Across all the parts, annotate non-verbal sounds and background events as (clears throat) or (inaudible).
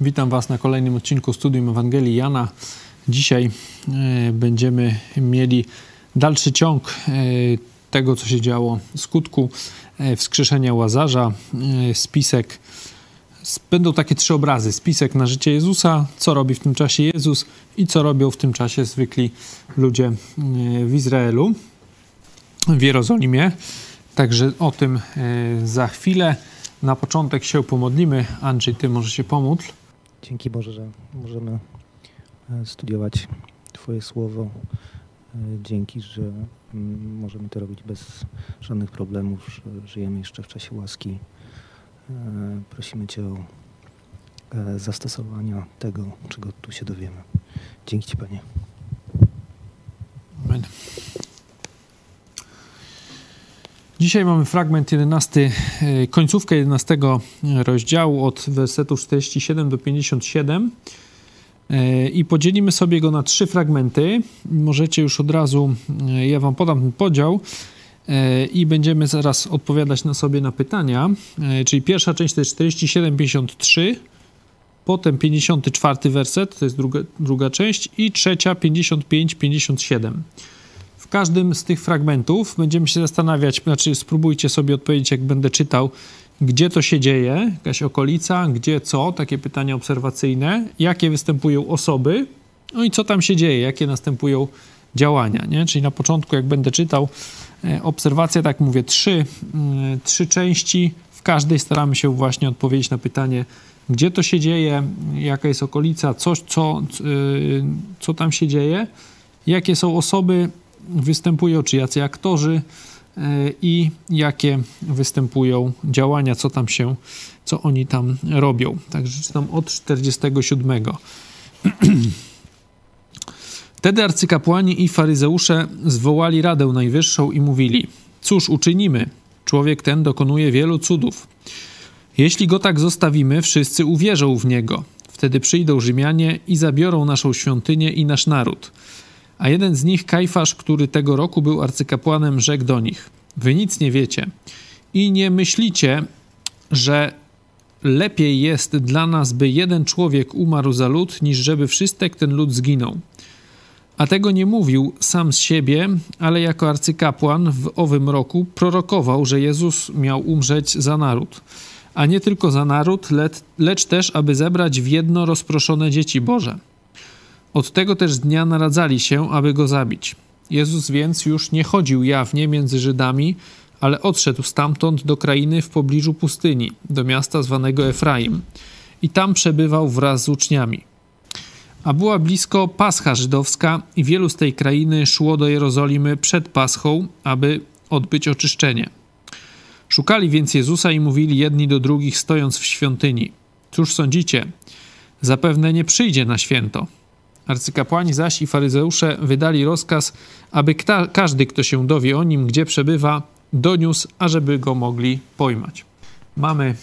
Witam Was na kolejnym odcinku Studium Ewangelii Jana. Dzisiaj e, będziemy mieli dalszy ciąg e, tego, co się działo, skutku e, wskrzeszenia Łazarza, spisek. Będą takie trzy obrazy. Spisek na życie Jezusa, co robi w tym czasie Jezus i co robią w tym czasie zwykli ludzie w Izraelu, w Jerozolimie. Także o tym za chwilę. Na początek się pomodlimy. Andrzej, ty może się pomódl. Dzięki Boże, że możemy e, studiować Twoje słowo. E, Dzięki, że mm, możemy to robić bez żadnych problemów, żyjemy jeszcze w czasie łaski. E, Prosimy Cię o zastosowania tego, czego tu się dowiemy. Dzięki Ci, Panie. Amen. Dzisiaj mamy fragment 11, e, końcówkę 11 rozdziału od wersetu 47 do 57 e, i podzielimy sobie go na trzy fragmenty. Możecie już od razu, e, ja wam podam ten podział i będziemy zaraz odpowiadać na sobie na pytania. Czyli pierwsza część to jest 47-53, potem 54 werset, to jest druga, druga część i trzecia 55-57. Każdym z tych fragmentów będziemy się zastanawiać, znaczy spróbujcie sobie odpowiedzieć, jak będę czytał, gdzie to się dzieje, jakaś okolica, gdzie co, takie pytania obserwacyjne, jakie występują osoby, no i co tam się dzieje, jakie następują działania, nie? Czyli na początku, jak będę czytał, e, obserwacja, tak mówię, trzy, mm, trzy części, w każdej staramy się właśnie odpowiedzieć na pytanie, gdzie to się dzieje, jaka jest okolica, coś, co, yy, co tam się dzieje, jakie są osoby, występują, czy jacy aktorzy yy, i jakie występują działania, co tam się, co oni tam robią. Także czytam od 47. Wtedy (clears throat) arcykapłani i faryzeusze zwołali Radę Najwyższą i mówili: Cóż uczynimy? Człowiek ten dokonuje wielu cudów. Jeśli go tak zostawimy, wszyscy uwierzą w niego. Wtedy przyjdą Rzymianie i zabiorą naszą świątynię i nasz naród. A jeden z nich, Kajfasz, który tego roku był arcykapłanem, rzekł do nich: Wy nic nie wiecie i nie myślicie, że lepiej jest dla nas, by jeden człowiek umarł za lud, niż żeby wszystek ten lud zginął. A tego nie mówił sam z siebie, ale jako arcykapłan w owym roku prorokował, że Jezus miał umrzeć za naród. A nie tylko za naród, lecz, też, aby zebrać w jedno rozproszone dzieci Boże. Od tego też dnia naradzali się, aby go zabić. Jezus więc już nie chodził jawnie między Żydami, ale odszedł stamtąd do krainy w pobliżu pustyni, do miasta zwanego Efraim, i tam przebywał wraz z uczniami. A była blisko Pascha żydowska i wielu z tej krainy szło do Jerozolimy przed Paschą, aby odbyć oczyszczenie. Szukali więc Jezusa i mówili jedni do drugich, stojąc w świątyni: Cóż sądzicie? Zapewne nie przyjdzie na święto. Arcykapłani zaś i faryzeusze wydali rozkaz, aby kta- każdy, kto się dowie o nim, gdzie przebywa, doniósł, ażeby go mogli pojmać. Mamy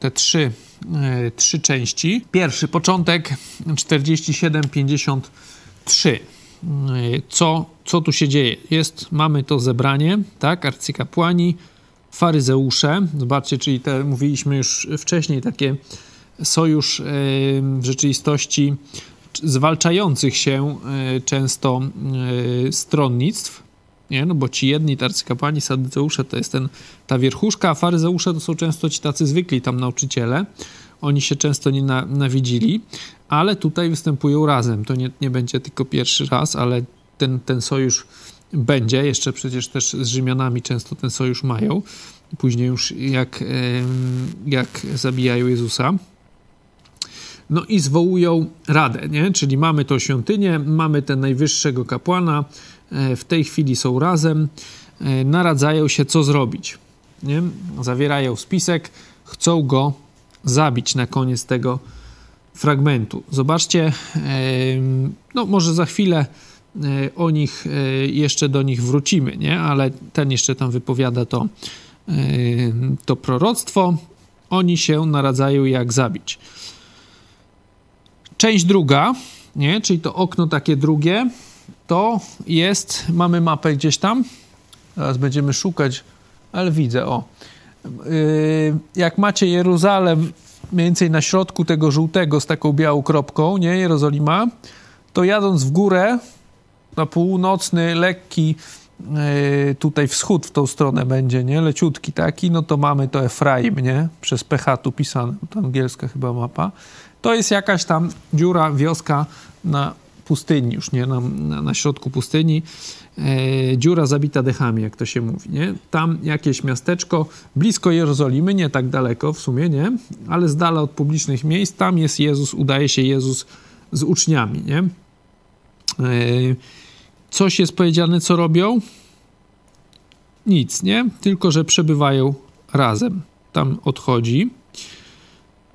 te trzy, e, trzy części. Pierwszy początek 47-53. E, Co, co tu się dzieje? Jest, mamy to zebranie, tak? Arcykapłani, faryzeusze. Zobaczcie, czyli te mówiliśmy już wcześniej, takie sojusz e, w rzeczywistości zwalczających się e, często e, stronnictw. Nie? No bo ci jedni, te arcykapłani, sadyceusze to jest ten, ta wierchuszka, a faryzeusze to są często ci tacy zwykli tam nauczyciele. Oni się często nienawidzili, ale tutaj występują razem. To nie, nie będzie tylko pierwszy raz, ale ten, ten sojusz będzie. Jeszcze przecież też z Rzymianami często ten sojusz mają. Później już jak, jak zabijają Jezusa. No i zwołują radę, nie? Czyli mamy tą świątynię, mamy ten najwyższego kapłana, e, w tej chwili są razem, e, naradzają się, co zrobić. Nie? Zawierają spisek, chcą go zabić na koniec tego fragmentu. Zobaczcie, em, no może za chwilę e, o nich, e, jeszcze do nich wrócimy, nie? Ale ten jeszcze tam wypowiada to, e, to proroctwo. Oni się naradzają, jak zabić. Część druga, nie? czyli to okno takie drugie, to jest, mamy mapę gdzieś tam, teraz będziemy szukać, ale widzę, o. Yy, jak macie Jeruzalem mniej więcej na środku tego żółtego z taką białą kropką, nie, Jerozolima, to jadąc w górę, na północny, lekki yy, tutaj wschód w tą stronę będzie, nie, leciutki taki, no to mamy to Efraim, nie, przez PH tu pisane, to angielska chyba mapa. To jest jakaś tam dziura, wioska na pustyni już, nie, na, na, na środku pustyni. E, dziura zabita dechami, jak to się mówi, nie? Tam jakieś miasteczko blisko Jerozolimy, nie tak daleko w sumie, nie? Ale z dala od publicznych miejsc, tam jest Jezus, udaje się Jezus z uczniami, nie? E, coś jest powiedziane, co robią? Nic, nie? Tylko, że przebywają razem. Tam odchodzi.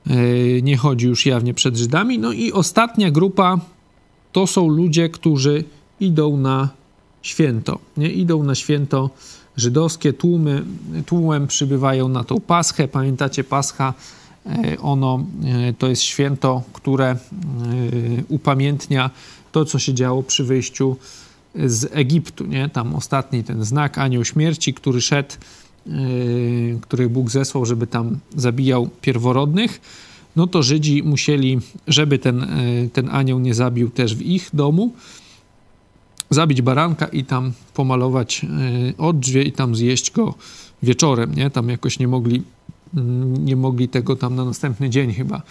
E, nie chodzi już jawnie przed Żydami. No i ostatnia grupa to są ludzie, którzy idą na święto. Nie? Idą na święto żydowskie, tłumy, tłumem przybywają na tą Paschę. Pamiętacie, Pascha, e, ono e, to jest święto, które upamiętnia to, co się działo przy wyjściu z Egiptu. Nie? Tam ostatni ten znak, anioł śmierci, który szedł, który Bóg zesłał, żeby tam zabijał pierworodnych no to Żydzi musieli, żeby ten, ten anioł nie zabił też w ich domu, zabić baranka i tam pomalować e, odrzwie i tam zjeść go wieczorem, nie? Tam jakoś nie mogli, mm, nie mogli tego tam na następny dzień chyba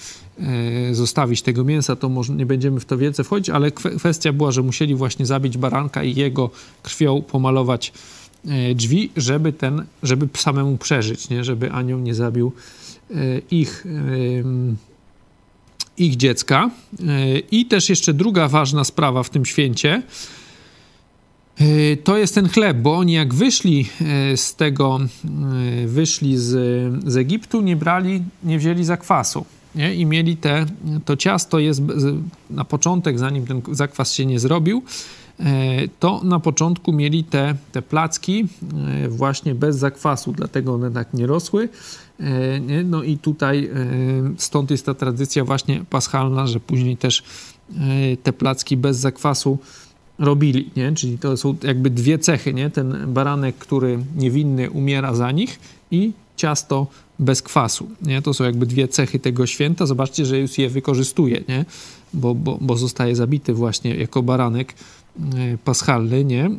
zostawić tego mięsa, to może nie będziemy w to więcej wchodzić, ale kwestia była, że musieli właśnie zabić baranka i jego krwią pomalować drzwi, żeby ten, żeby samemu przeżyć, nie? Żeby anioł nie zabił ich ich dziecka. I też jeszcze druga ważna sprawa w tym święcie, E, to jest ten chleb, bo oni jak wyszli e, z tego, e, wyszli z, z Egiptu, nie brali, nie wzięli zakwasu. Nie? I mieli te, to ciasto jest na początek, zanim ten zakwas się nie zrobił, to na początku mieli te, te placki właśnie bez zakwasu, dlatego one tak nie rosły. No i tutaj stąd jest ta tradycja właśnie paschalna, że później też te placki bez zakwasu robili, nie? Czyli to są jakby dwie cechy, nie? Ten baranek, który niewinny umiera za nich i ciasto bez kwasu, nie? To są jakby dwie cechy tego święta. Zobaczcie, że już je wykorzystuje, nie? Bo, bo, bo zostaje zabity właśnie jako baranek e, paschalny, nie?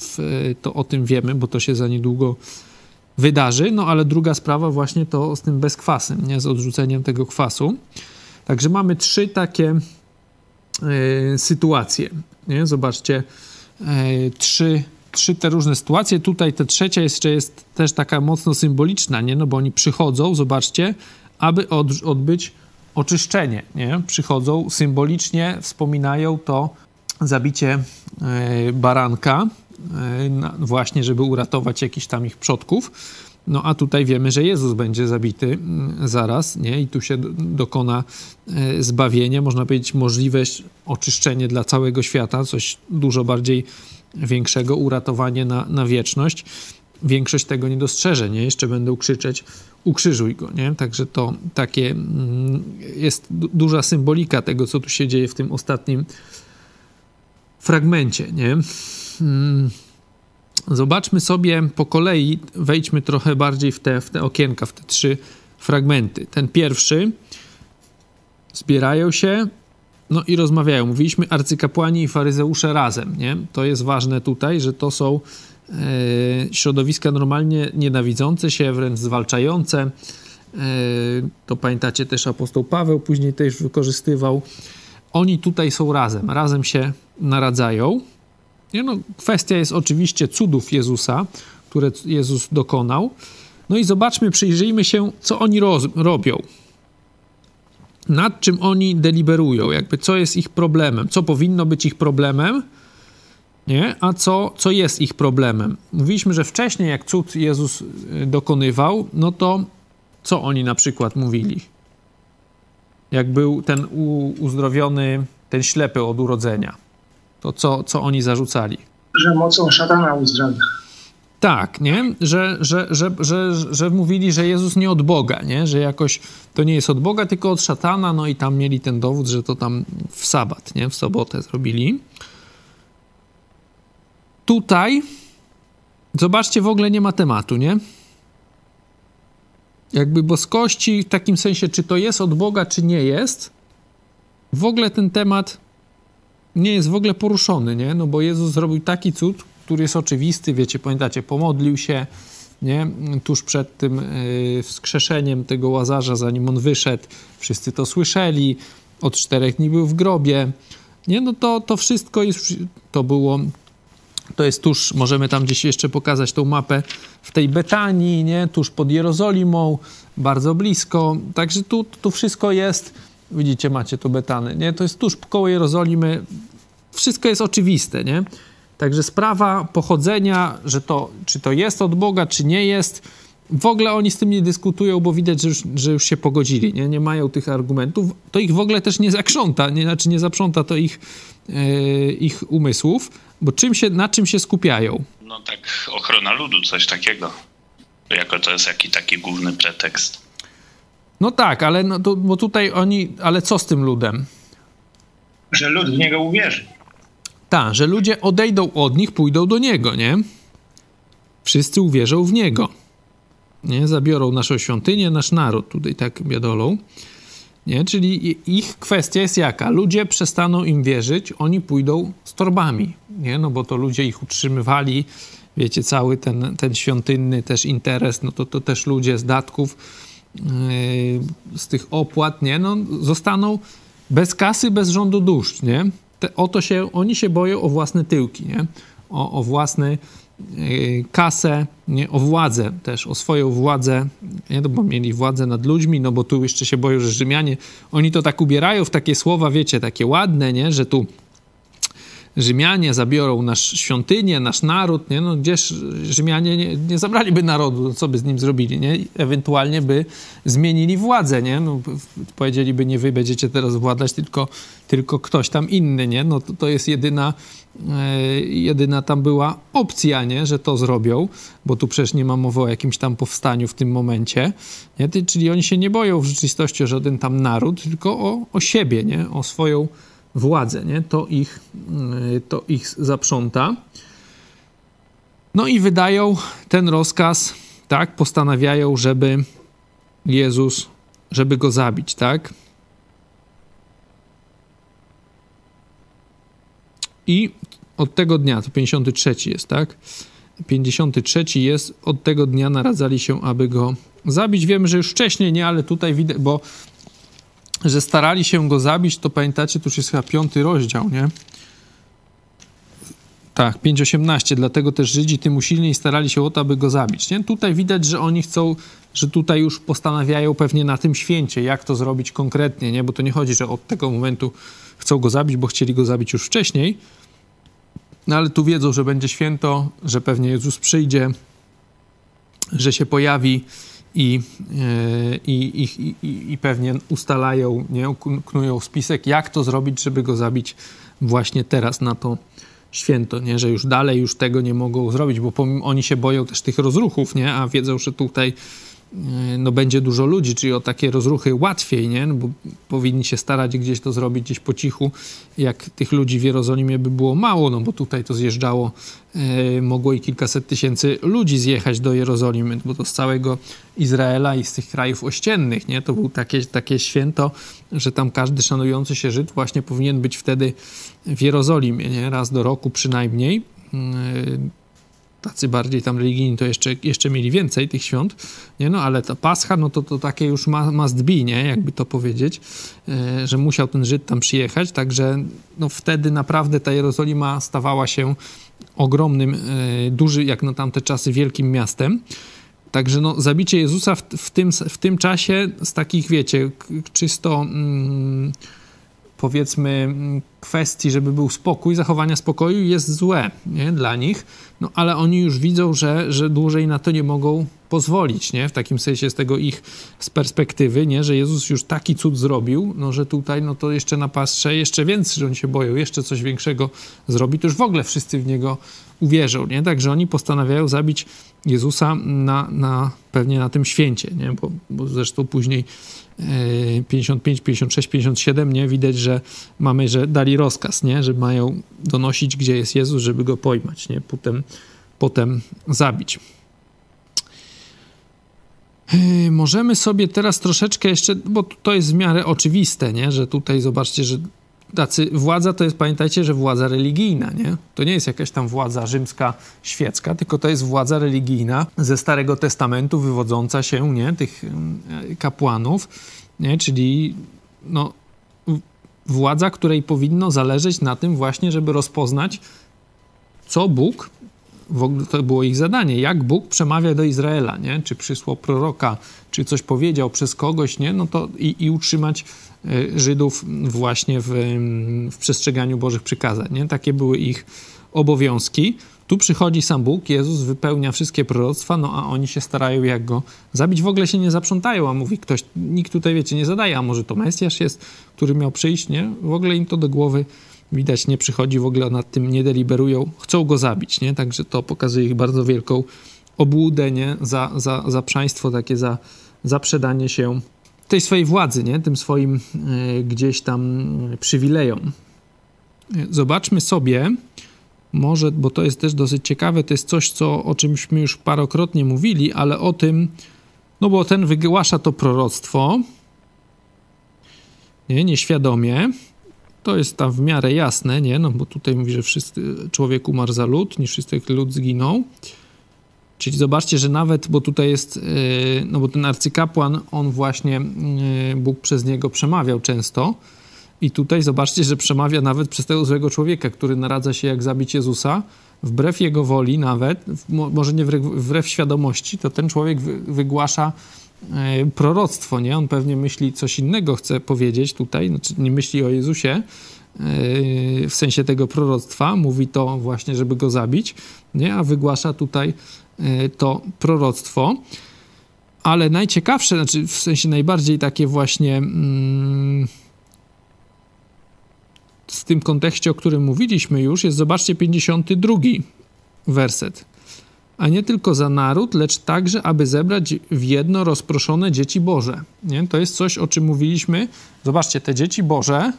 W, to o tym wiemy, bo to się za niedługo wydarzy. No ale druga sprawa właśnie to z tym bezkwasem, nie? Z odrzuceniem tego kwasu. Także mamy trzy takie y, sytuacje. Nie? Zobaczcie, e, trzy, trzy te różne sytuacje. Tutaj ta trzecia jeszcze jest też taka mocno symboliczna, nie? No bo oni przychodzą, zobaczcie, aby od, odbyć oczyszczenie, nie? Przychodzą symbolicznie, wspominają to zabicie e, baranka, e, właśnie żeby uratować jakichś tam ich przodków. No a tutaj wiemy, że Jezus będzie zabity mm, zaraz, nie? I tu się dokona e, zbawienie, można powiedzieć możliwość oczyszczenie dla całego świata, coś dużo bardziej większego, uratowanie na, na wieczność. Większość tego nie dostrzeże, nie? Jeszcze będą krzyczeć ukrzyżuj go, nie? Także to takie mm, jest duża symbolika tego, co tu się dzieje w tym ostatnim fragmencie, nie? Hmm. Zobaczmy sobie po kolei, wejdźmy trochę bardziej w te, w te okienka, w te trzy fragmenty. Ten pierwszy, zbierają się, no i rozmawiają. Mówiliśmy arcykapłani i faryzeusze razem, nie? To jest ważne tutaj, że to są e, środowiska normalnie nienawidzące się, wręcz zwalczające. E, to pamiętacie też apostoł Paweł później też wykorzystywał. Oni tutaj są razem, razem się naradzają. Nie no, kwestia jest oczywiście cudów Jezusa, które Jezus dokonał. No i zobaczmy, przyjrzyjmy się, co oni roz, robią. Nad czym oni deliberują, jakby co jest ich problemem, co powinno być ich problemem, nie? a co, co jest ich problemem. Mówiliśmy, że wcześniej, jak cud Jezus y, dokonywał, no to co oni na przykład mówili? Jak był ten uzdrowiony, ten ślepy od urodzenia to co, co oni zarzucali? Że mocą szatana uzdrawia. Tak, nie? Że, że, że, że, że mówili, że Jezus nie od Boga, nie? Że jakoś to nie jest od Boga, tylko od szatana, no i tam mieli ten dowód, że to tam w sabat, nie? W sobotę zrobili. Tutaj zobaczcie, w ogóle nie ma tematu, nie? jakby boskości w takim sensie, czy to jest od Boga, czy nie jest, w ogóle ten temat nie jest w ogóle poruszony, nie? No bo Jezus zrobił taki cud, który jest oczywisty, wiecie, pamiętacie, pomodlił się, nie? Tuż przed tym yy, wskrzeszeniem tego Łazarza, zanim on wyszedł, wszyscy to słyszeli, od czterech dni był w grobie, nie? No to, to wszystko jest, to było to jest tuż, możemy tam gdzieś jeszcze pokazać tą mapę w tej Betanii, nie? Tuż pod Jerozolimą, bardzo blisko. Także tu, tu wszystko jest, widzicie, macie tu Betany, nie? To jest tuż koło Jerozolimy. Wszystko jest oczywiste, nie? Także sprawa pochodzenia, że to, czy to jest od Boga, czy nie jest, w ogóle oni z tym nie dyskutują, bo widać, że już, że już się pogodzili, nie? nie mają tych argumentów. To ich w ogóle też nie zakrząta, nie, znaczy nie zaprząta to ich, e, ich umysłów, bo czym się, na czym się skupiają? No tak, ochrona ludu, coś takiego. Jako to jest jaki taki główny pretekst. No tak, ale no to, bo tutaj oni, ale co z tym ludem? Że lud w niego uwierzy. Tak, że ludzie odejdą od nich, pójdą do niego, nie? Wszyscy uwierzą w niego. Nie? Zabiorą naszą świątynię, nasz naród, tutaj tak biadolą. Nie? Czyli ich kwestia jest jaka? Ludzie przestaną im wierzyć, oni pójdą z torbami, nie? No bo to ludzie ich utrzymywali, wiecie, cały ten, ten świątynny też interes, no to, to też ludzie z datków, z tych opłat, nie? No zostaną bez kasy, bez rządu dusz, nie? Te, o to się, oni się boją o własne tyłki, nie? O, o własny Y, kasę, nie, o władzę też, o swoją władzę, nie, no bo mieli władzę nad ludźmi, no bo tu jeszcze się boją, że Rzymianie, oni to tak ubierają w takie słowa, wiecie, takie ładne, nie, że tu Rzymianie zabiorą nasz świątynię, nasz naród, nie? No gdzież Rzymianie nie, nie zabraliby narodu, no co by z nim zrobili, nie? Ewentualnie by zmienili władzę, nie? No, powiedzieliby, nie wy będziecie teraz władać, tylko, tylko ktoś tam inny, nie? No to, to jest jedyna, e, jedyna tam była opcja, nie? Że to zrobią, bo tu przecież nie ma mowy o jakimś tam powstaniu w tym momencie, nie? Czyli oni się nie boją w rzeczywistości o żaden tam naród, tylko o, o siebie, nie? O swoją władzę, nie? To, ich, y, to ich zaprząta. No i wydają ten rozkaz, tak? Postanawiają, żeby Jezus, żeby go zabić, tak? I od tego dnia, to 53 jest, tak? 53 jest, od tego dnia naradzali się, aby go zabić. Wiemy, że już wcześniej nie, ale tutaj widać, bo że starali się go zabić, to pamiętacie, to już jest chyba piąty rozdział, nie? Tak, 5.18, dlatego też Żydzi tym usilniej starali się o to, aby go zabić. Nie? Tutaj widać, że oni chcą, że tutaj już postanawiają pewnie na tym święcie, jak to zrobić konkretnie, nie? bo to nie chodzi, że od tego momentu chcą go zabić, bo chcieli go zabić już wcześniej, no ale tu wiedzą, że będzie święto, że pewnie Jezus przyjdzie, że się pojawi i, e, i, i, i, i pewnie ustalają, nie, knują spisek, jak to zrobić, żeby go zabić właśnie teraz na to święto, nie? że już dalej już tego nie mogą zrobić, bo oni się boją też tych rozruchów, nie? a wiedzą, że tutaj no będzie dużo ludzi, czyli o takie rozruchy łatwiej, nie? No bo powinni się starać gdzieś to zrobić gdzieś po cichu, jak tych ludzi w Jerozolimie by było mało, no bo tutaj to zjeżdżało, e, mogło i kilkaset tysięcy ludzi zjechać do Jerozolimy, bo to z całego Izraela i z tych krajów ościennych, nie? To było takie, takie święto, że tam każdy szanujący się Żyd właśnie powinien być wtedy w Jerozolimie, nie? Raz do roku przynajmniej. Tacy bardziej tam religijni to jeszcze, jeszcze mieli więcej tych świąt, nie? No ale ta Pascha, no to, to takie już must be, nie? Jakby to powiedzieć, e, że musiał ten Żyd tam przyjechać, także no wtedy naprawdę ta Jerozolima stawała się ogromnym, e, duży jak na tamte czasy wielkim miastem. Także no, zabicie Jezusa w, w, tym, w tym czasie z takich, wiecie, czysto... Mm, powiedzmy mm, kwestii, żeby był spokój, zachowania spokoju jest złe nie? dla nich, no ale oni już widzą, że, że dłużej na to nie mogą pozwolić, nie? W takim sensie z tego ich z perspektywy, nie? Że Jezus już taki cud zrobił, no że tutaj no to jeszcze na pastrze jeszcze więcej, że oni się boją, jeszcze coś większego zrobi, to już w ogóle wszyscy w Niego uwierzą, nie? Także oni postanawiają zabić Jezusa na, na pewnie na tym święcie, nie? Bo, bo zresztą później 55, 56, 57, nie? Widać, że mamy, że dali rozkaz, nie? Że mają donosić, gdzie jest Jezus, żeby go pojmać, nie? Potem, potem zabić. Yy, możemy sobie teraz troszeczkę jeszcze, bo to jest w miarę oczywiste, nie? że tutaj zobaczcie, że tacy, władza to jest, pamiętajcie, że władza religijna, nie? To nie jest jakaś tam władza rzymska, świecka, tylko to jest władza religijna ze Starego Testamentu wywodząca się, nie? Tych yy, kapłanów, nie? Czyli no, władza, której powinno zależeć na tym właśnie, żeby rozpoznać, co Bóg w ogóle to było ich zadanie, jak Bóg przemawia do Izraela, nie? Czy przysłał proroka, czy coś powiedział przez kogoś, nie? No to i, i utrzymać e, Żydów właśnie w, w przestrzeganiu Bożych przykazań, nie? Takie były ich obowiązki. Tu przychodzi sam Bóg, Jezus wypełnia wszystkie proroctwa, no a oni się starają jak go zabić. W ogóle się nie zaprzątają, a mówi ktoś, nikt tutaj, wiecie, nie zadaje, a może to Mesjasz jest, który miał przyjść, nie? W ogóle im to do głowy widać nie przychodzi w ogóle nad tym, nie deliberują, chcą go zabić, nie? Także to pokazuje ich bardzo wielką obłudę, nie? Za, za, za przaństwo, takie za, za się tej swojej władzy, nie? Tym swoim y, gdzieś tam przywilejom. Zobaczmy sobie, może, bo to jest też dosyć ciekawe, to jest coś, co, o czymśmy już parokrotnie mówili, ale o tym, no bo ten wygłasza to proroctwo, nie, nieświadomie, to jest tam w miarę jasne, nie? No bo tutaj mówi, że wszyscy, człowiek umarł za lud, niż wszyscy lud zginął. Czyli zobaczcie, że nawet, bo tutaj jest, yy, no bo ten arcykapłan, on właśnie, yy, Bóg przez niego przemawiał często. I tutaj zobaczcie, że przemawia nawet przez tego złego człowieka, który naradza się, jak zabić Jezusa, wbrew jego woli nawet, może nie wbrew, świadomości, to ten człowiek wygłasza proroctwo, nie? On pewnie myśli coś innego, chce powiedzieć tutaj, znaczy nie myśli o Jezusie e, w sensie tego proroctwa, mówi to właśnie, żeby go zabić, nie? A wygłasza tutaj e, to proroctwo. Ale najciekawsze, znaczy w sensie najbardziej takie właśnie mm, w tym kontekście, o którym mówiliśmy już, jest zobaczcie 52 werset a nie tylko za naród, lecz także, aby zebrać w jedno rozproszone dzieci Boże. Nie? To jest coś, o czym mówiliśmy. Zobaczcie, te dzieci Boże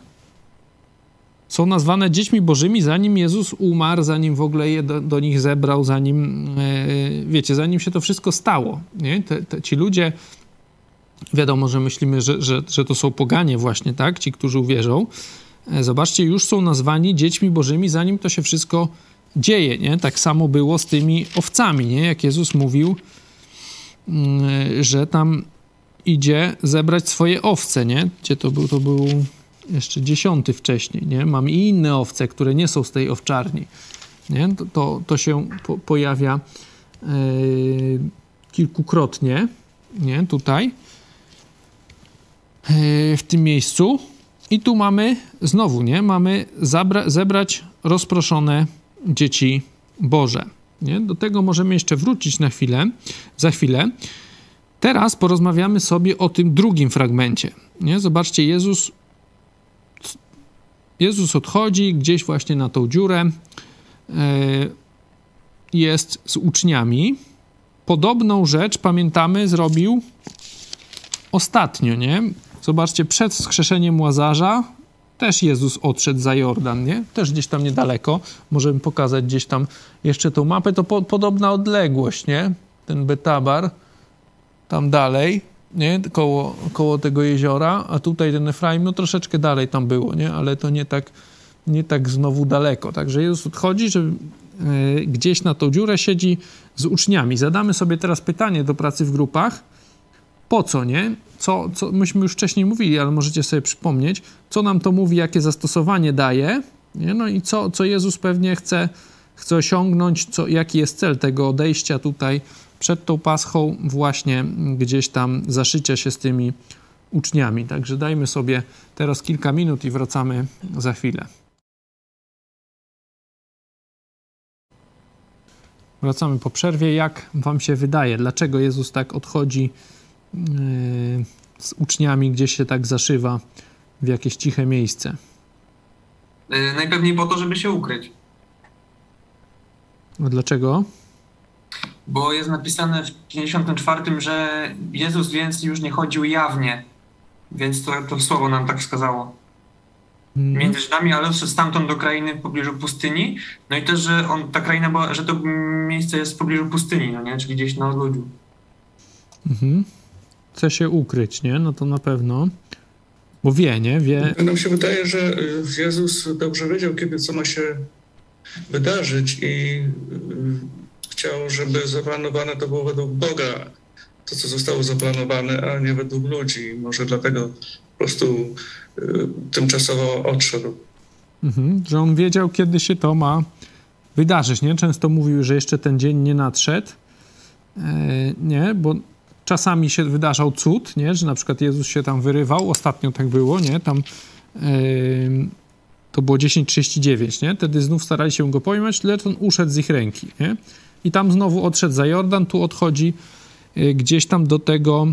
są nazwane dziećmi Bożymi, zanim Jezus umarł, zanim w ogóle je do, do nich zebrał, zanim, e, wiecie, zanim się to wszystko stało. Nie? Te, te, ci ludzie, wiadomo, że myślimy, że, że, że to są poganie właśnie, tak? Ci, którzy uwierzą. E, zobaczcie, już są nazwani dziećmi Bożymi, zanim to się wszystko dzieje, nie? Tak samo było z tymi owcami, nie? Jak Jezus mówił, mm, że tam idzie zebrać swoje owce, nie? Gdzie to był? To był jeszcze dziesiąty wcześniej, nie? Mam i inne owce, które nie są z tej owczarni, nie? To, to, to się po, pojawia yy, kilkukrotnie, nie? Tutaj, yy, w tym miejscu. I tu mamy, znowu, nie? Mamy zebrać rozproszone dzieci Boże. Nie? Do tego możemy jeszcze wrócić na chwilę, za chwilę. Teraz porozmawiamy sobie o tym drugim fragmencie. Nie? Zobaczcie, Jezus, Jezus odchodzi gdzieś właśnie na tą dziurę, e, jest z uczniami. Podobną rzecz, pamiętamy, zrobił ostatnio, nie? Zobaczcie, przed wskrzeszeniem Łazarza też Jezus odszedł za Jordan, nie? Też gdzieś tam niedaleko. Możemy pokazać gdzieś tam jeszcze tą mapę. To po, podobna odległość, nie? Ten Betabar, tam dalej, nie? Koło, koło tego jeziora, a tutaj ten Efraim, no troszeczkę dalej tam było, nie? Ale to nie tak, nie tak znowu daleko. Także Jezus odchodzi, że yy, gdzieś na tą dziurę siedzi z uczniami. Zadamy sobie teraz pytanie do pracy w grupach. Po co, nie? co, co myśmy już wcześniej mówili, ale możecie sobie przypomnieć, co nam to mówi, jakie zastosowanie daje, nie? no i co, co Jezus pewnie chce, chce osiągnąć, co, jaki jest cel tego odejścia tutaj przed tą paschą, właśnie gdzieś tam zaszycia się z tymi uczniami. Także dajmy sobie teraz kilka minut i wracamy za chwilę. Wracamy po przerwie. Jak Wam się wydaje, dlaczego Jezus tak odchodzi z uczniami gdzieś się tak zaszywa w jakieś ciche miejsce? Yy, najpewniej po to, żeby się ukryć. A dlaczego? Bo jest napisane w 54, że Jezus więc już nie chodził jawnie. Więc to, to słowo nam tak wskazało. Hmm. Między Żydami, ale stamtąd do krainy w pobliżu pustyni. No i też, że on, ta kraina była, że to miejsce jest w pobliżu pustyni, no nie? Czyli gdzieś na odludziu. Mhm. Chce się ukryć, nie? No to na pewno. Bo wie, nie? Wie. Nam się wydaje, że y, Jezus dobrze wiedział, kiedy co ma się wydarzyć i y, chciał, żeby zaplanowane to było według Boga, to co zostało zaplanowane, a nie według ludzi. Może dlatego po prostu y, tymczasowo odszedł. Mhm, że on wiedział, kiedy się to ma wydarzyć, nie? Często mówił, że jeszcze ten dzień nie nadszedł, e, nie? Bo czasami się wydarzał cud, nie? Że na przykład Jezus się tam wyrywał, ostatnio tak było, nie? Tam e, to było 10.39, nie? Wtedy znów starali się go pojmać, lecz on uszedł z ich ręki, nie? I tam znowu odszedł za Jordan, tu odchodzi e, gdzieś tam do tego,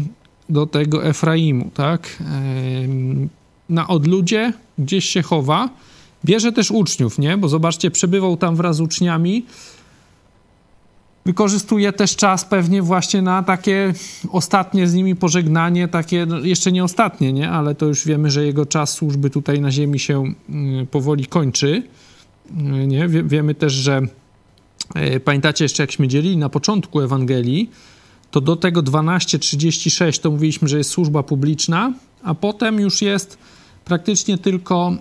do tego Efraimu, tak? E, na odludzie gdzieś się chowa, Bierze też uczniów, nie? Bo zobaczcie, przebywał tam wraz z uczniami. Wykorzystuje też czas pewnie właśnie na takie ostatnie z nimi pożegnanie, takie no jeszcze nie ostatnie, nie? Ale to już wiemy, że jego czas służby tutaj na ziemi się y, powoli kończy. Y, nie? Wie, wiemy też, że y, pamiętacie jeszcze jakśmy dzielili na początku Ewangelii, to do tego 12:36 to mówiliśmy, że jest służba publiczna, a potem już jest praktycznie tylko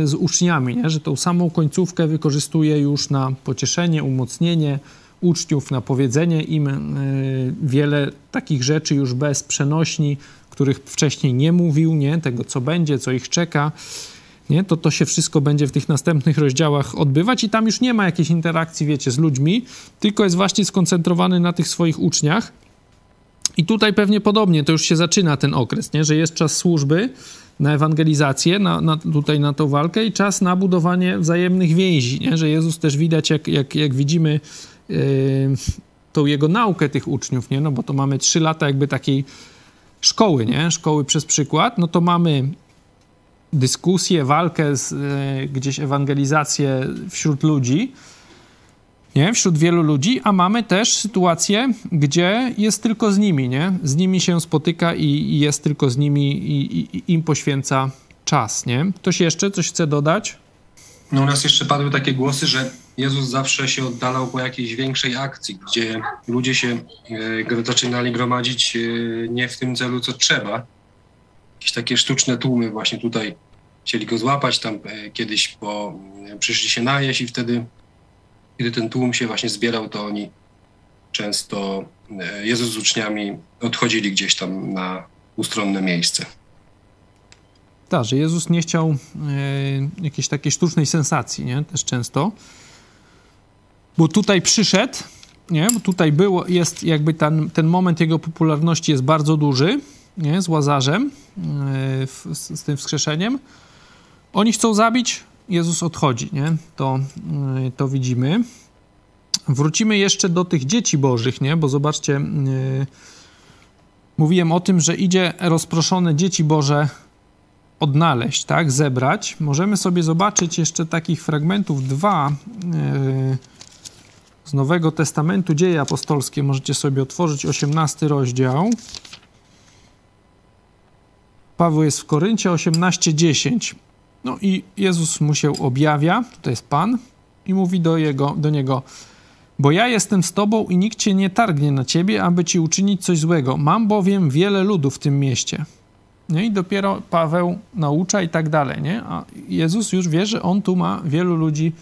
e, z uczniami, nie? że tą samą końcówkę wykorzystuje już na pocieszenie, umocnienie uczniów, na powiedzenie im e, wiele takich rzeczy już bez przenośni, których wcześniej nie mówił, nie? tego co będzie, co ich czeka. Nie? To to się wszystko będzie w tych następnych rozdziałach odbywać i tam już nie ma jakiejś interakcji, wiecie, z ludźmi, tylko jest właśnie skoncentrowany na tych swoich uczniach. I tutaj pewnie podobnie, to już się zaczyna ten okres, nie? że jest czas służby, na ewangelizację, na, na, tutaj na tą walkę i czas na budowanie wzajemnych więzi, nie? że Jezus też widać, jak, jak, jak widzimy tą jego naukę tych uczniów, nie? no bo to mamy trzy lata jakby takiej szkoły, nie? szkoły przez przykład, no to mamy dyskusję, walkę, z, yy, gdzieś ewangelizację wśród ludzi, nie? wśród wielu ludzi, a mamy też sytuację, gdzie jest tylko z nimi, nie? Z nimi się spotyka i, i jest tylko z nimi i, i, i, im poświęca czas, nie? Ktoś jeszcze coś chce dodać? No u nas jeszcze padły takie głosy, że Jezus zawsze się oddalał po jakiejś większej akcji, gdzie ludzie się e, zaczynali gromadzić e, nie w tym celu, co trzeba. Jakieś takie sztuczne tłumy właśnie tutaj chcieli go złapać, tam e, kiedyś po, przyszli się najeść i wtedy kiedy ten tłum się właśnie zbierał, to oni często, Jezus z uczniami odchodzili gdzieś tam na ustronne miejsce. Tak, że Jezus nie chciał e, jakiejś takiej sztucznej sensacji, nie? Też często. Bo tutaj przyszedł, nie? Bo tutaj było, jest jakby ten, ten moment jego popularności jest bardzo duży, nie? Z Łazarzem, w, z, z tym wskrzeszeniem. Oni chcą zabić Jezus odchodzi, nie? To, y, to widzimy. Wrócimy jeszcze do tych dzieci bożych, nie? Bo zobaczcie, yy, mówiłem o tym, że idzie rozproszone dzieci Boże odnaleźć, tak? Zebrać. Możemy sobie zobaczyć jeszcze takich fragmentów dwa yy, z Nowego Testamentu, Dzieje Apostolskie. Możecie sobie otworzyć 18 rozdział. Paweł jest w Koryncie 18:10. No i Jezus mu się objawia, to jest Pan, i mówi do, jego, do niego: Bo ja jestem z tobą i nikt cię nie targnie na ciebie, aby ci uczynić coś złego. Mam bowiem wiele ludu w tym mieście. Nie? I dopiero Paweł naucza i tak dalej. Nie? A Jezus już wie, że on tu ma wielu ludzi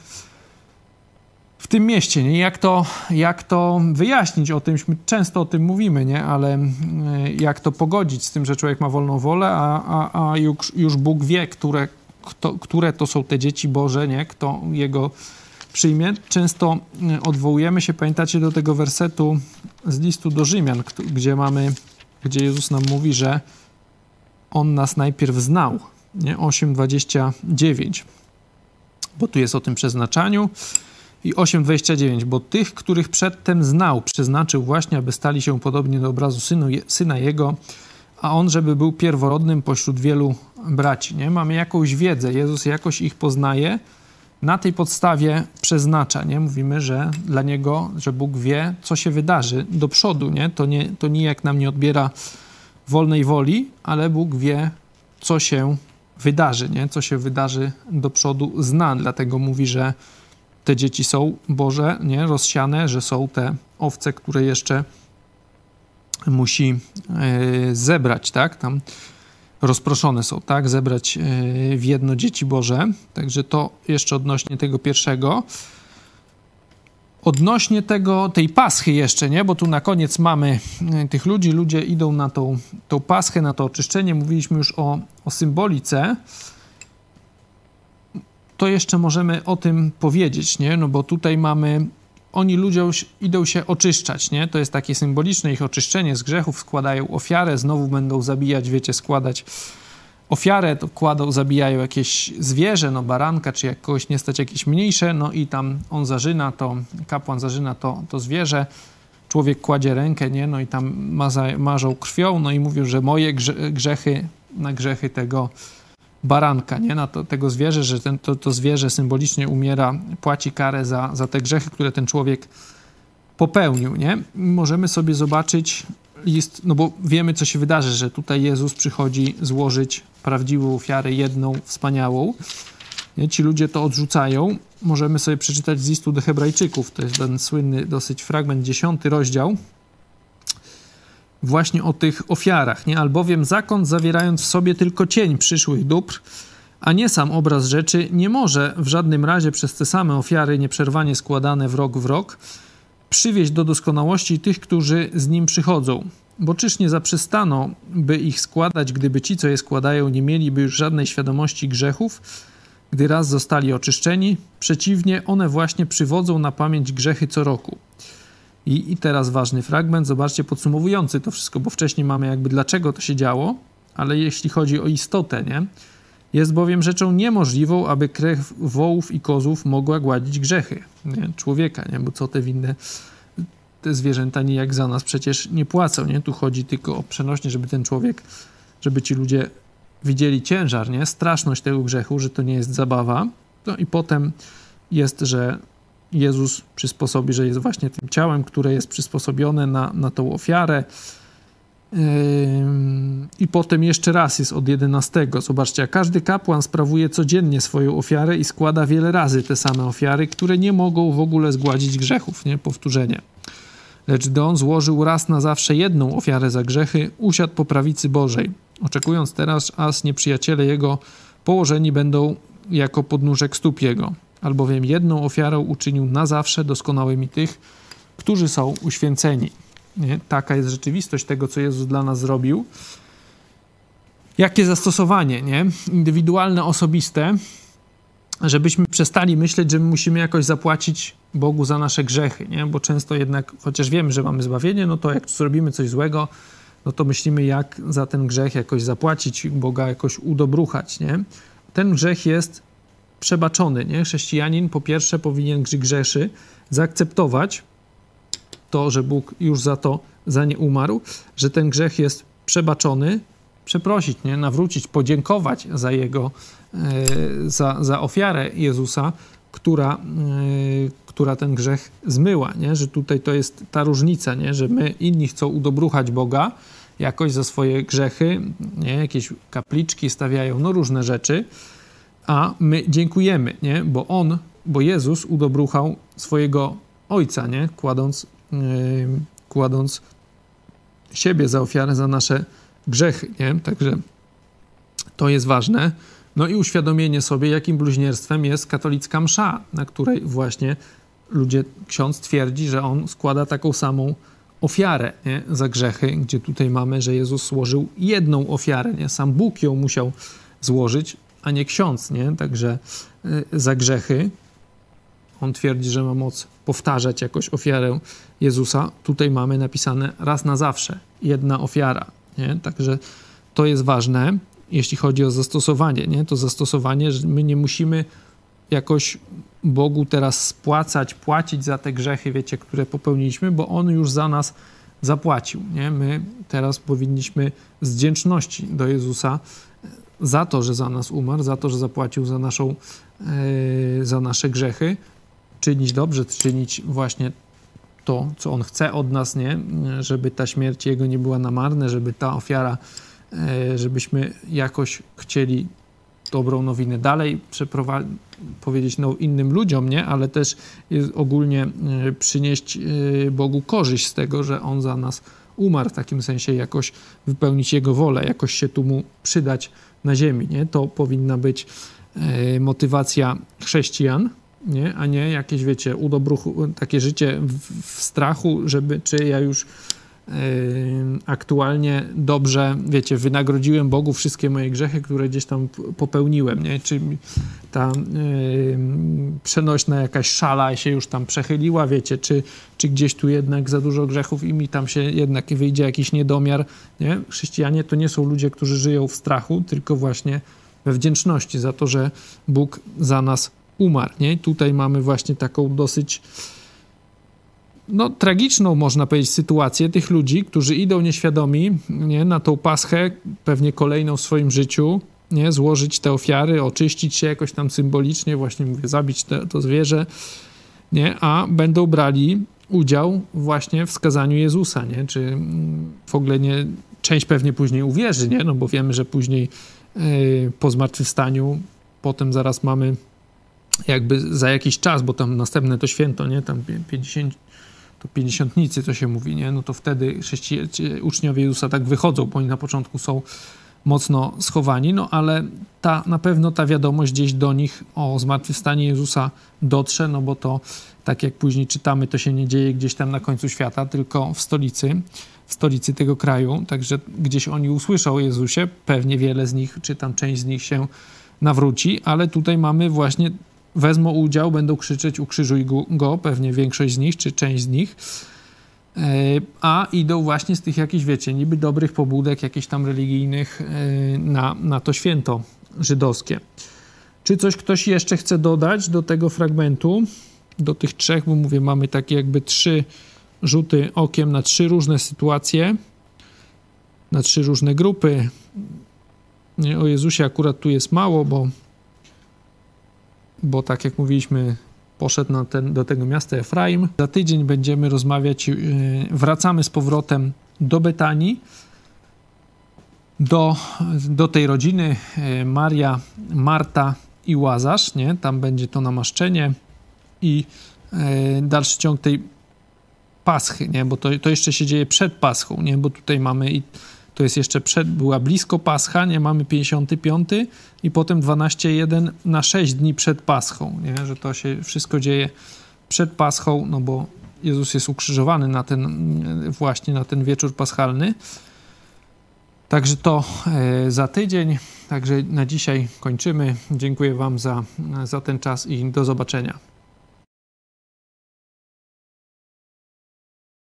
w tym mieście. Nie? Jak, to, jak to wyjaśnić o tym? Często o tym mówimy, nie? ale e, jak to pogodzić z tym, że człowiek ma wolną wolę, a, a, a już, już Bóg wie, które kto, które to są te dzieci Boże, nie? Kto jego przyjmie. Często e, odwołujemy się, pamiętacie, do tego wersetu z listu do Rzymian, gdzie mamy, gdzie Jezus nam mówi, że On nas najpierw znał, nie? 8,29, bo tu jest o tym przeznaczaniu i 8,29, bo tych, których przedtem znał, przeznaczył właśnie, aby stali się podobnie do obrazu synu, Syna Jego, a on, żeby był pierworodnym pośród wielu braci. Nie? Mamy jakąś wiedzę, Jezus jakoś ich poznaje, na tej podstawie przeznacza. Nie? Mówimy, że dla Niego, że Bóg wie, co się wydarzy do przodu. Nie? To, nie, to nijak nam nie odbiera wolnej woli, ale Bóg wie, co się wydarzy, nie? co się wydarzy do przodu, zna. Dlatego mówi, że te dzieci są Boże, nie? rozsiane, że są te owce, które jeszcze musi e, zebrać, tak? Tam rozproszone są, tak? Zebrać e, w jedno dzieci Boże. Także to jeszcze odnośnie tego pierwszego. Odnośnie tego, tej paschy jeszcze, nie? Bo tu na koniec mamy e, tych ludzi, ludzie idą na tą, tą paschę, na to oczyszczenie. Mówiliśmy już o, o symbolice. To jeszcze możemy o tym powiedzieć, nie? No bo tutaj mamy oni ludziom idą się oczyszczać, nie? To jest takie symboliczne ich oczyszczenie z grzechów, składają ofiarę, znowu będą zabijać, wiecie, składać ofiarę, to kładą, zabijają jakieś zwierzę, no baranka, czy jak kogoś nie stać jakieś mniejsze, no i tam on zażyna to, kapłan zażyna to, to zwierzę, człowiek kładzie rękę, nie? No i tam maza, marzą krwią, no i mówią, że moje grzechy na grzechy tego baranka, nie? Na to, tego zwierzę, że ten, to, to zwierzę symbolicznie umiera, płaci karę za, za te grzechy, które ten człowiek popełnił, nie? Możemy sobie zobaczyć list, no bo wiemy, co się wydarzy, że tutaj Jezus przychodzi złożyć prawdziwą ofiarę, jedną, wspaniałą. Nie? Ci ludzie to odrzucają. Możemy sobie przeczytać z listu do Hebrajczyków. To jest ten słynny dosyć fragment, dziesiąty rozdział, właśnie o tych ofiarach, nie? Albowiem zakon, zawierając w sobie tylko cień przyszłych dóbr, a nie sam obraz rzeczy, nie może w żadnym razie przez te same ofiary nieprzerwanie składane w rok w rok przywieźć do doskonałości tych, którzy z nim przychodzą. Bo czyż nie zaprzestano, by ich składać, gdyby ci, co je składają, nie mieliby już żadnej świadomości grzechów, gdy raz zostali oczyszczeni? Przeciwnie, one właśnie przywodzą na pamięć grzechy co roku. I, I teraz ważny fragment, zobaczcie, podsumowujący to wszystko, bo wcześniej mamy jakby dlaczego to się działo, ale jeśli chodzi o istotę, nie? Jest bowiem rzeczą niemożliwą, aby krew wołów i kozów mogła gładzić grzechy nie? człowieka, nie? bo co te winne, te zwierzęta nijak za nas przecież nie płacą. Nie? Tu chodzi tylko o przenośnie, żeby ten człowiek, żeby ci ludzie widzieli ciężar, nie? straszność tego grzechu, że to nie jest zabawa. No i potem jest, że Jezus przysposobi, że jest właśnie tym ciałem, które jest przysposobione na, na tą ofiarę. I potem jeszcze raz jest od 11. Zobaczcie, a każdy kapłan sprawuje codziennie swoją ofiarę i składa wiele razy te same ofiary, które nie mogą w ogóle zgładzić grzechów, nie? Powtórzenie. Lecz gdy on złożył raz na zawsze jedną ofiarę za grzechy, usiadł po prawicy Bożej, oczekując teraz, aż nieprzyjaciele jego położeni będą jako podnóżek stóp jego albowiem jedną ofiarą uczynił na zawsze doskonałymi tych, którzy są uświęceni. Nie? Taka jest rzeczywistość tego, co Jezus dla nas zrobił. Jakie zastosowanie, nie? Indywidualne, osobiste, żebyśmy przestali myśleć, że my musimy jakoś zapłacić Bogu za nasze grzechy, nie? Bo często jednak, chociaż wiemy, że mamy zbawienie, no to jak zrobimy coś złego, no to myślimy, jak za ten grzech jakoś zapłacić, Boga jakoś udobruchać, nie? Ten grzech jest przebaczony. Nie? Chrześcijanin po pierwsze powinien, grzeszy, zaakceptować to, że Bóg już za to, za nie umarł, że ten grzech jest przebaczony, przeprosić, nie? nawrócić, podziękować za jego, e, za, za ofiarę Jezusa, która, e, która ten grzech zmyła, nie? że tutaj to jest ta różnica, nie? że my inni chcą udobruchać Boga jakoś za swoje grzechy, nie? jakieś kapliczki stawiają, no różne rzeczy, a my dziękujemy, nie? Bo On, bo Jezus udobruchał swojego Ojca, nie? Kładąc, yy, kładąc siebie za ofiarę za nasze grzechy, nie? Także to jest ważne. No i uświadomienie sobie, jakim bluźnierstwem jest katolicka msza, na której właśnie ludzie, ksiądz twierdzi, że on składa taką samą ofiarę nie? za grzechy, gdzie tutaj mamy, że Jezus złożył jedną ofiarę, nie? sam Bóg ją musiał złożyć, a nie ksiądz, nie? Także y, za grzechy on twierdzi, że ma moc powtarzać jakoś ofiarę Jezusa. Tutaj mamy napisane raz na zawsze, jedna ofiara, nie? Także to jest ważne, jeśli chodzi o zastosowanie, nie? To zastosowanie, że my nie musimy jakoś Bogu teraz spłacać, płacić za te grzechy, wiecie, które popełniliśmy, bo On już za nas zapłacił, nie? My teraz powinniśmy z wdzięczności do Jezusa za to, że za nas umarł, za to, że zapłacił za, naszą, yy, za nasze grzechy, czynić dobrze, czynić właśnie to, co On chce od nas, nie? Żeby ta śmierć Jego nie była na marne, żeby ta ofiara, yy, żebyśmy jakoś chcieli dobrą nowinę dalej przeprowadzić, powiedzieć no, innym ludziom, nie? Ale też ogólnie y, przynieść Bogu korzyść z tego, że On za nas umarł, w takim sensie jakoś wypełnić Jego wolę, jakoś się tu Mu przydać na ziemi, nie? To powinna być y, motywacja chrześcijan, nie? a nie jakieś, wiecie, udobruchu, takie życie w, w strachu, żeby, czy ja już aktualnie dobrze, wiecie, wynagrodziłem Bogu wszystkie moje grzechy, które gdzieś tam popełniłem, nie? Czy ta yy, przenośna jakaś szala się już tam przechyliła, wiecie, czy, czy gdzieś tu jednak za dużo grzechów i mi tam się jednak wyjdzie jakiś niedomiar, nie? Chrześcijanie to nie są ludzie, którzy żyją w strachu, tylko właśnie we wdzięczności za to, że Bóg za nas umarł. Nie? Tutaj mamy właśnie taką dosyć no, tragiczną, można powiedzieć, sytuację tych ludzi, którzy idą nieświadomi nie, na tą paschę, pewnie kolejną w swoim życiu, nie, złożyć te ofiary, oczyścić się jakoś tam symbolicznie, właśnie mówię, zabić te, to zwierzę, nie, a będą brali udział właśnie w skazaniu Jezusa, nie, czy mm, w ogóle nie, część pewnie później uwierzy, nie, no bo wiemy, że później yy, po zmartwychwstaniu, potem zaraz mamy jakby za jakiś czas, bo tam następne to święto, nie, tam 50, to pięćdziesiątnicy to się mówi, nie, no to wtedy uczniowie Jezusa tak wychodzą, bo oni na początku są mocno schowani, no ale ta, na pewno ta wiadomość gdzieś do nich o zmartwychwstanie Jezusa dotrze, no bo to, tak jak później czytamy, to się nie dzieje gdzieś tam na końcu świata, tylko w stolicy, w stolicy tego kraju, także gdzieś oni usłyszą o Jezusie, pewnie wiele z nich, czy tam część z nich się nawróci, ale tutaj mamy właśnie wezmą udział, będą krzyczeć ukrzyżuj go, pewnie większość z nich, czy część z nich, e, a idą właśnie z tych jakichś, wiecie, niby dobrych pobudek, jakichś tam religijnych e, na, na to święto żydowskie. Czy coś ktoś jeszcze chce dodać do tego fragmentu, do tych trzech, bo mówię, mamy takie jakby trzy rzuty okiem na trzy różne sytuacje, na trzy różne grupy. O Jezusie akurat tu jest mało, bo bo tak jak mówiliśmy, poszedł na ten, do tego miasta Efraim. Za tydzień będziemy rozmawiać, yy, wracamy z powrotem do Betanii, do, do tej rodziny yy, Maria, Marta i Łazarz, nie? Tam będzie to namaszczenie i yy, dalszy ciąg tej paschy, nie? Bo to, to jeszcze się dzieje przed paschą, nie? Bo tutaj mamy i to jest jeszcze przed, była blisko Pascha, nie mamy 55 i potem 12.1 na 6 dni przed Paschą, nie? że to się wszystko dzieje przed Paschą, no bo Jezus jest ukrzyżowany na ten, właśnie na ten wieczór paschalny. Także to e, za tydzień. Także na dzisiaj kończymy. Dziękuję Wam za, za ten czas i do zobaczenia.